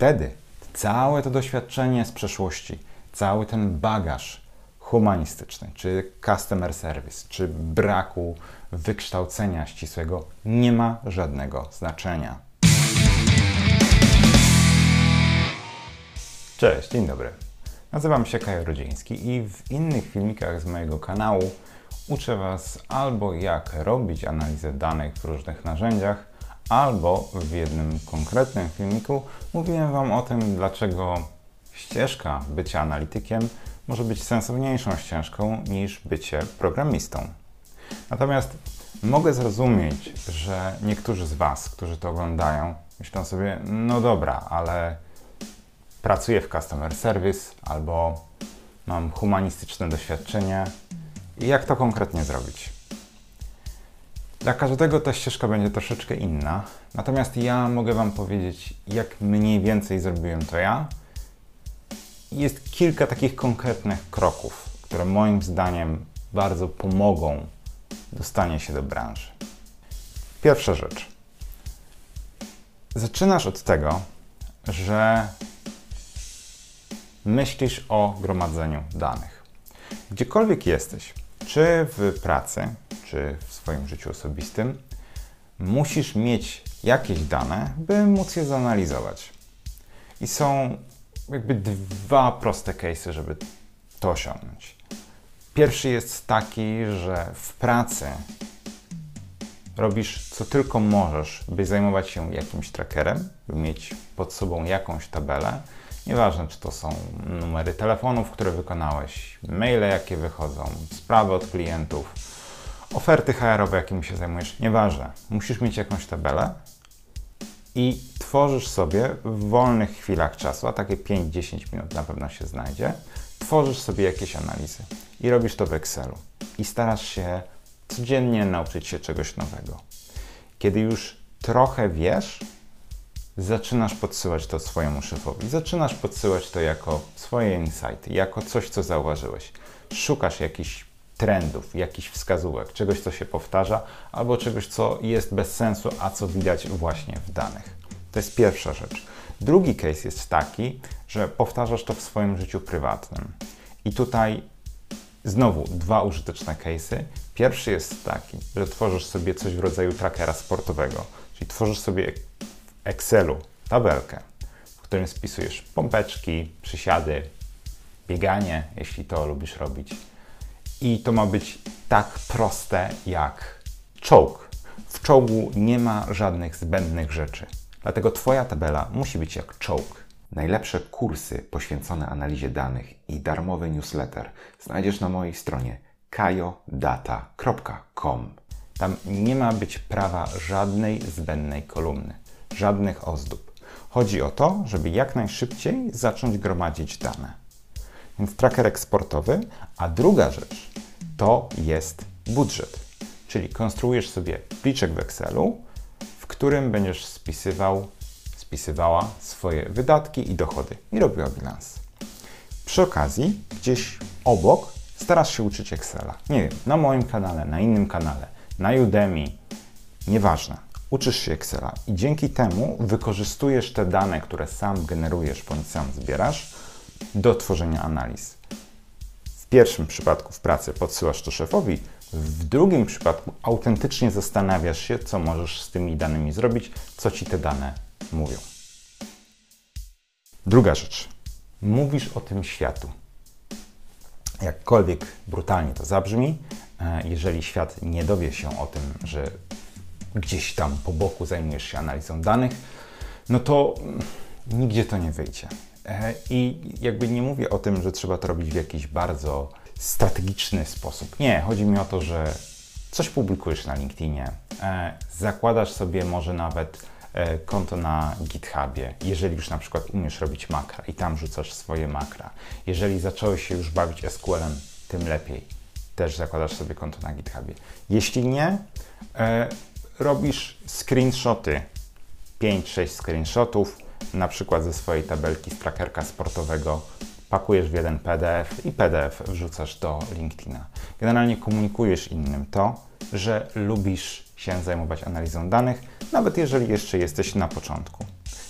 wtedy całe to doświadczenie z przeszłości, cały ten bagaż humanistyczny, czy customer service, czy braku wykształcenia ścisłego nie ma żadnego znaczenia. Cześć, dzień dobry. Nazywam się Kajo Rodzieński i w innych filmikach z mojego kanału uczę Was albo jak robić analizę danych w różnych narzędziach, albo w jednym konkretnym filmiku mówiłem Wam o tym, dlaczego ścieżka bycia analitykiem może być sensowniejszą ścieżką niż bycie programistą. Natomiast mogę zrozumieć, że niektórzy z Was, którzy to oglądają, myślą sobie, no dobra, ale pracuję w customer service albo mam humanistyczne doświadczenie i jak to konkretnie zrobić? Dla każdego ta ścieżka będzie troszeczkę inna, natomiast ja mogę Wam powiedzieć, jak mniej więcej zrobiłem to ja. Jest kilka takich konkretnych kroków, które moim zdaniem bardzo pomogą dostanie się do branży. Pierwsza rzecz. Zaczynasz od tego, że myślisz o gromadzeniu danych. Gdziekolwiek jesteś, czy w pracy, czy w swoim życiu osobistym, musisz mieć jakieś dane, by móc je zanalizować. I są jakby dwa proste case'y, żeby to osiągnąć. Pierwszy jest taki, że w pracy robisz co tylko możesz, by zajmować się jakimś trackerem, by mieć pod sobą jakąś tabelę. Nieważne, czy to są numery telefonów, które wykonałeś, maile, jakie wychodzą, sprawy od klientów, oferty HR-owe, jakimi się zajmujesz, nieważne. Musisz mieć jakąś tabelę i tworzysz sobie w wolnych chwilach czasu, a takie 5-10 minut na pewno się znajdzie, tworzysz sobie jakieś analizy i robisz to w Excelu. I starasz się codziennie nauczyć się czegoś nowego. Kiedy już trochę wiesz, zaczynasz podsyłać to swojemu szefowi. Zaczynasz podsyłać to jako swoje insighty, jako coś, co zauważyłeś. Szukasz jakichś trendów, jakichś wskazówek, czegoś, co się powtarza, albo czegoś, co jest bez sensu, a co widać właśnie w danych. To jest pierwsza rzecz. Drugi case jest taki, że powtarzasz to w swoim życiu prywatnym. I tutaj znowu dwa użyteczne case'y. Pierwszy jest taki, że tworzysz sobie coś w rodzaju trackera sportowego, czyli tworzysz sobie w Excelu tabelkę, w którym spisujesz pompeczki, przysiady, bieganie, jeśli to lubisz robić, i to ma być tak proste jak czołg. W czołgu nie ma żadnych zbędnych rzeczy. Dlatego Twoja tabela musi być jak czołg. Najlepsze kursy poświęcone analizie danych i darmowy newsletter znajdziesz na mojej stronie kajodata.com. Tam nie ma być prawa żadnej zbędnej kolumny, żadnych ozdób. Chodzi o to, żeby jak najszybciej zacząć gromadzić dane. Więc tracker eksportowy, a druga rzecz to jest budżet. Czyli konstruujesz sobie pliczek w Excelu, w którym będziesz spisywał, spisywała swoje wydatki i dochody i robiła bilans. Przy okazji, gdzieś obok starasz się uczyć Excela. Nie wiem, na moim kanale, na innym kanale, na Udemy, nieważne. Uczysz się Excela i dzięki temu wykorzystujesz te dane, które sam generujesz bądź sam zbierasz do tworzenia analiz pierwszym przypadku w pracy podsyłasz to szefowi, w drugim przypadku autentycznie zastanawiasz się, co możesz z tymi danymi zrobić, co ci te dane mówią. Druga rzecz. Mówisz o tym światu. Jakkolwiek brutalnie to zabrzmi, e, jeżeli świat nie dowie się o tym, że gdzieś tam po boku zajmujesz się analizą danych, no to nigdzie to nie wyjdzie. E, I jakby nie mówię o tym, że trzeba to robić w jakiś bardzo strategiczny sposób. Nie, chodzi mi o to, że coś publikujesz na LinkedInie, e, zakładasz sobie może nawet e, konto na GitHubie, jeżeli już na przykład umiesz robić makra i tam rzucasz swoje makra. Jeżeli zacząłeś się już bawić SQL-em, tym lepiej. Też zakładasz sobie konto na GitHubie. Jeśli nie, robisz screenshoty, 5-6 screenshotów, na przykład ze swojej tabelki z trackerka sportowego, pakujesz w jeden PDF i PDF wrzucasz do LinkedIna. Generalnie komunikujesz innym to, że lubisz się zajmować analizą danych, nawet jeżeli jeszcze jesteś na początku.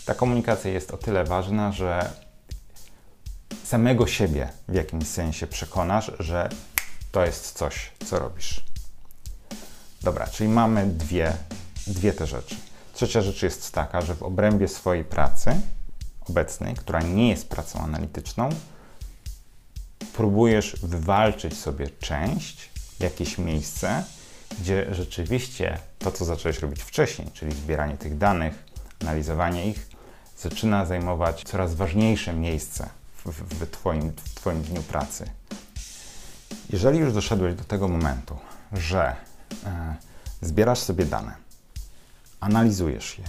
Ta komunikacja jest o tyle ważna, że samego siebie w jakimś sensie przekonasz, że to jest coś, co robisz. Dobra, czyli mamy dwie, dwie te rzeczy. Trzecia rzecz jest taka, że w obrębie swojej pracy obecnej, która nie jest pracą analityczną, próbujesz wywalczyć sobie część, jakieś miejsce, gdzie rzeczywiście to, co zacząłeś robić wcześniej, czyli zbieranie tych danych, analizowanie ich, zaczyna zajmować coraz ważniejsze miejsce w, w, w, twoim, w Twoim dniu pracy. Jeżeli już doszedłeś do tego momentu, że e, zbierasz sobie dane, analizujesz je,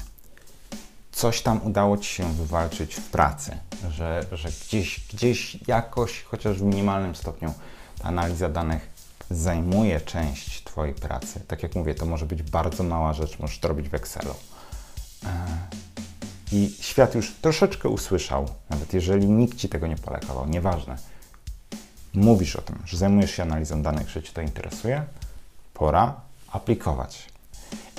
coś tam udało Ci się wywalczyć w pracy, że, że gdzieś, gdzieś jakoś, chociaż w minimalnym stopniu, ta analiza danych zajmuje część Twojej pracy. Tak jak mówię, to może być bardzo mała rzecz, możesz to robić w Excelu. E, I świat już troszeczkę usłyszał, nawet jeżeli nikt Ci tego nie polekował, nieważne. Mówisz o tym, że zajmujesz się analizą danych, że Cię to interesuje, pora aplikować.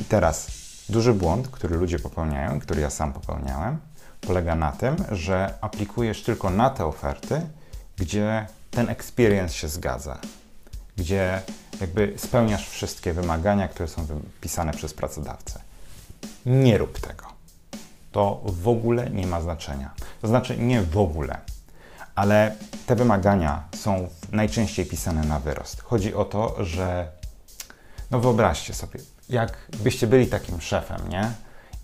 I teraz duży błąd, który ludzie popełniają, który ja sam popełniałem, polega na tym, że aplikujesz tylko na te oferty, gdzie ten experience się zgadza, gdzie jakby spełniasz wszystkie wymagania, które są wypisane przez pracodawcę. Nie rób tego. To w ogóle nie ma znaczenia. To znaczy nie w ogóle, ale te wymagania są najczęściej pisane na wyrost. Chodzi o to, że no wyobraźcie sobie, jakbyście byli takim szefem, nie?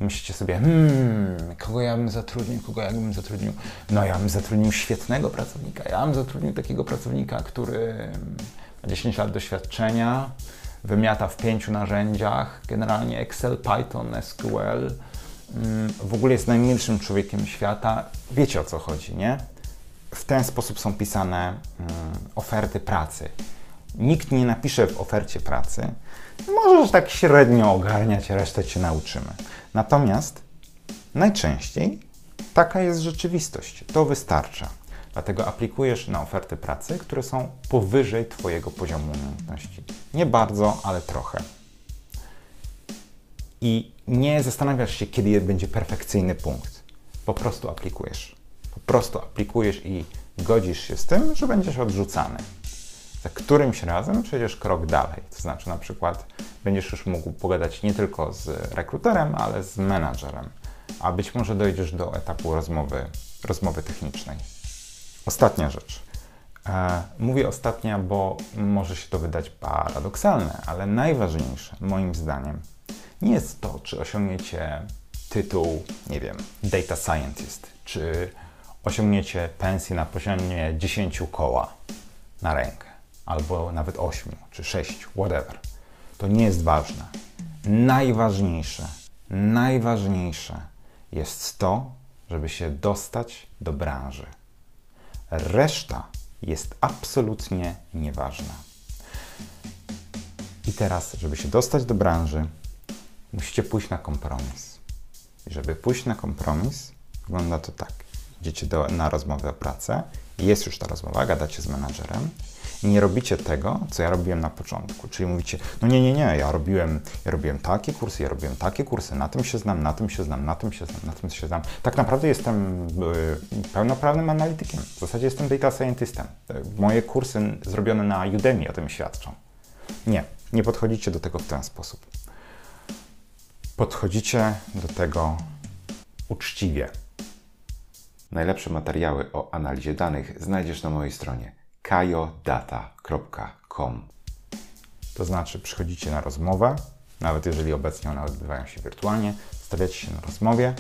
I myślicie sobie, hmm, kogo ja bym zatrudnił, kogo ja bym zatrudnił? No ja bym zatrudnił świetnego pracownika, ja bym zatrudnił takiego pracownika, który ma 10 lat doświadczenia, wymiata w pięciu narzędziach, generalnie Excel, Python, SQL, mm, w ogóle jest najmilszym człowiekiem świata. Wiecie o co chodzi, nie? W ten sposób są pisane mm, oferty pracy. Nikt nie napisze w ofercie pracy, możesz tak średnio ogarniać, resztę cię nauczymy. Natomiast najczęściej taka jest rzeczywistość. To wystarcza. Dlatego aplikujesz na oferty pracy, które są powyżej Twojego poziomu umiejętności. Nie bardzo, ale trochę. I nie zastanawiasz się, kiedy będzie perfekcyjny punkt. Po prostu aplikujesz. Po prostu aplikujesz i godzisz się z tym, że będziesz odrzucany. Za którymś razem przejdziesz krok dalej. To znaczy, na przykład, będziesz już mógł pogadać nie tylko z rekruterem, ale z menadżerem, a być może dojdziesz do etapu rozmowy, rozmowy technicznej. Ostatnia rzecz. E, mówię ostatnia, bo może się to wydać paradoksalne, ale najważniejsze moim zdaniem nie jest to, czy osiągniecie tytuł, nie wiem, data scientist, czy osiągniecie pensję na poziomie 10 koła na rękę, albo nawet 8 czy 6, whatever. To nie jest ważne. Najważniejsze, najważniejsze jest to, żeby się dostać do branży. Reszta jest absolutnie nieważna. I teraz, żeby się dostać do branży, musicie pójść na kompromis. I żeby pójść na kompromis, wygląda to tak. Idziecie do, na rozmowę o pracę, jest już ta rozmowa, gadacie z menadżerem i nie robicie tego, co ja robiłem na początku. Czyli mówicie, no nie, nie, nie, ja robiłem, ja robiłem takie kursy, ja robiłem takie kursy, na tym się znam, na tym się znam, na tym się znam, na tym się znam. Tak naprawdę jestem y, pełnoprawnym analitykiem. W zasadzie jestem data scientistem. Moje kursy zrobione na Udemy o tym świadczą. Nie, nie podchodzicie do tego w ten sposób. Podchodzicie do tego uczciwie. Najlepsze materiały o analizie danych znajdziesz na mojej stronie kajodata.com. To znaczy, przychodzicie na rozmowę, nawet jeżeli obecnie one odbywają się wirtualnie, stawiacie się na rozmowie,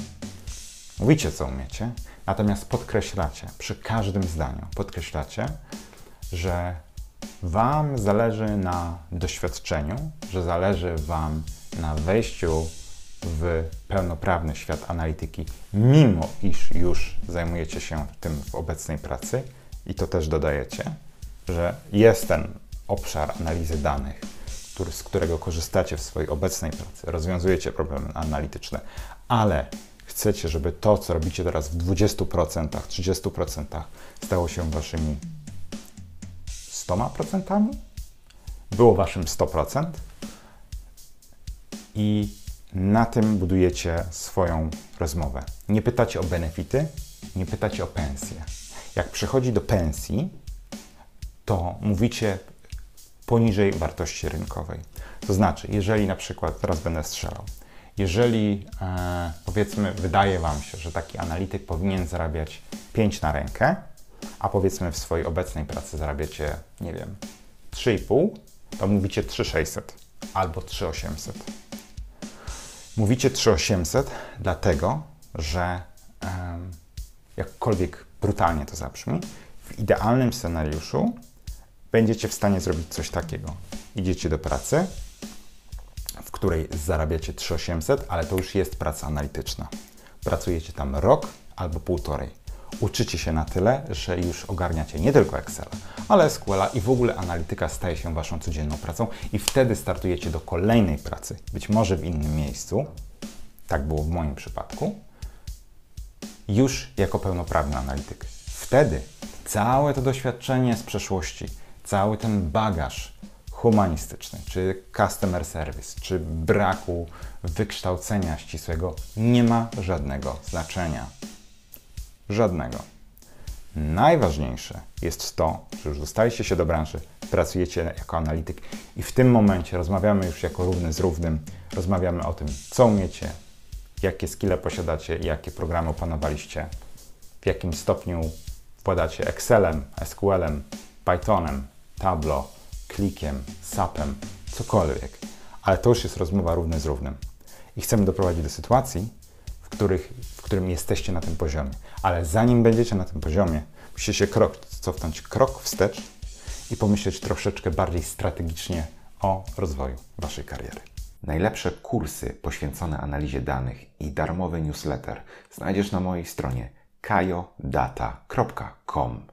mówicie co umiecie, natomiast podkreślacie przy każdym zdaniu, podkreślacie, że Wam zależy na doświadczeniu, że zależy Wam na wejściu w pełnoprawny świat analityki, mimo iż już zajmujecie się tym w obecnej pracy, i to też dodajecie, że jest ten obszar analizy danych, który, z którego korzystacie w swojej obecnej pracy, rozwiązujecie problemy analityczne, ale chcecie, żeby to, co robicie teraz w 20%, 30% stało się waszymi 100%, było waszym 100% i Na tym budujecie swoją rozmowę. Nie pytacie o benefity, nie pytacie o pensję. Jak przychodzi do pensji, to mówicie poniżej wartości rynkowej. To znaczy, jeżeli na przykład, teraz będę strzelał, jeżeli e, powiedzmy, wydaje Wam się, że taki analityk powinien zarabiać 5 na rękę, a powiedzmy w swojej obecnej pracy zarabiacie, nie wiem, 3,5, to mówicie 3600 albo 3800. Mówicie 3800 dlatego, że em, jakkolwiek brutalnie to zabrzmi, w idealnym scenariuszu będziecie w stanie zrobić coś takiego. Idziecie do pracy, w której zarabiacie 3800, ale to już jest praca analityczna. Pracujecie tam rok albo półtorej. Uczycie się na tyle, że już ogarniacie nie tylko Excel, ale SQL i w ogóle analityka staje się waszą codzienną pracą i wtedy startujecie do kolejnej pracy, być może w innym miejscu. Tak było w moim przypadku. Już jako pełnoprawny analityk. Wtedy całe to doświadczenie z przeszłości, cały ten bagaż humanistyczny, czy customer service, czy braku wykształcenia ścisłego nie ma żadnego znaczenia. Żadnego. Najważniejsze jest to, że już dostaliście się do branży, pracujecie jako analityk i w tym momencie rozmawiamy już jako równy z równym, rozmawiamy o tym, co umiecie, jakie skille posiadacie, jakie programy opanowaliście, w jakim stopniu wkładacie Excelem, SQL-em, Pythonem, Tableau, klikiem, SAP-em, cokolwiek. Ale to już jest rozmowa równy z równym. I chcemy doprowadzić do sytuacji, w, których, w którym jesteście na tym poziomie. Ale zanim będziecie na tym poziomie, musicie krok, cofnąć krok wstecz i pomyśleć troszeczkę bardziej strategicznie o rozwoju waszej kariery. Najlepsze kursy poświęcone analizie danych i darmowy newsletter znajdziesz na mojej stronie kajodata.com.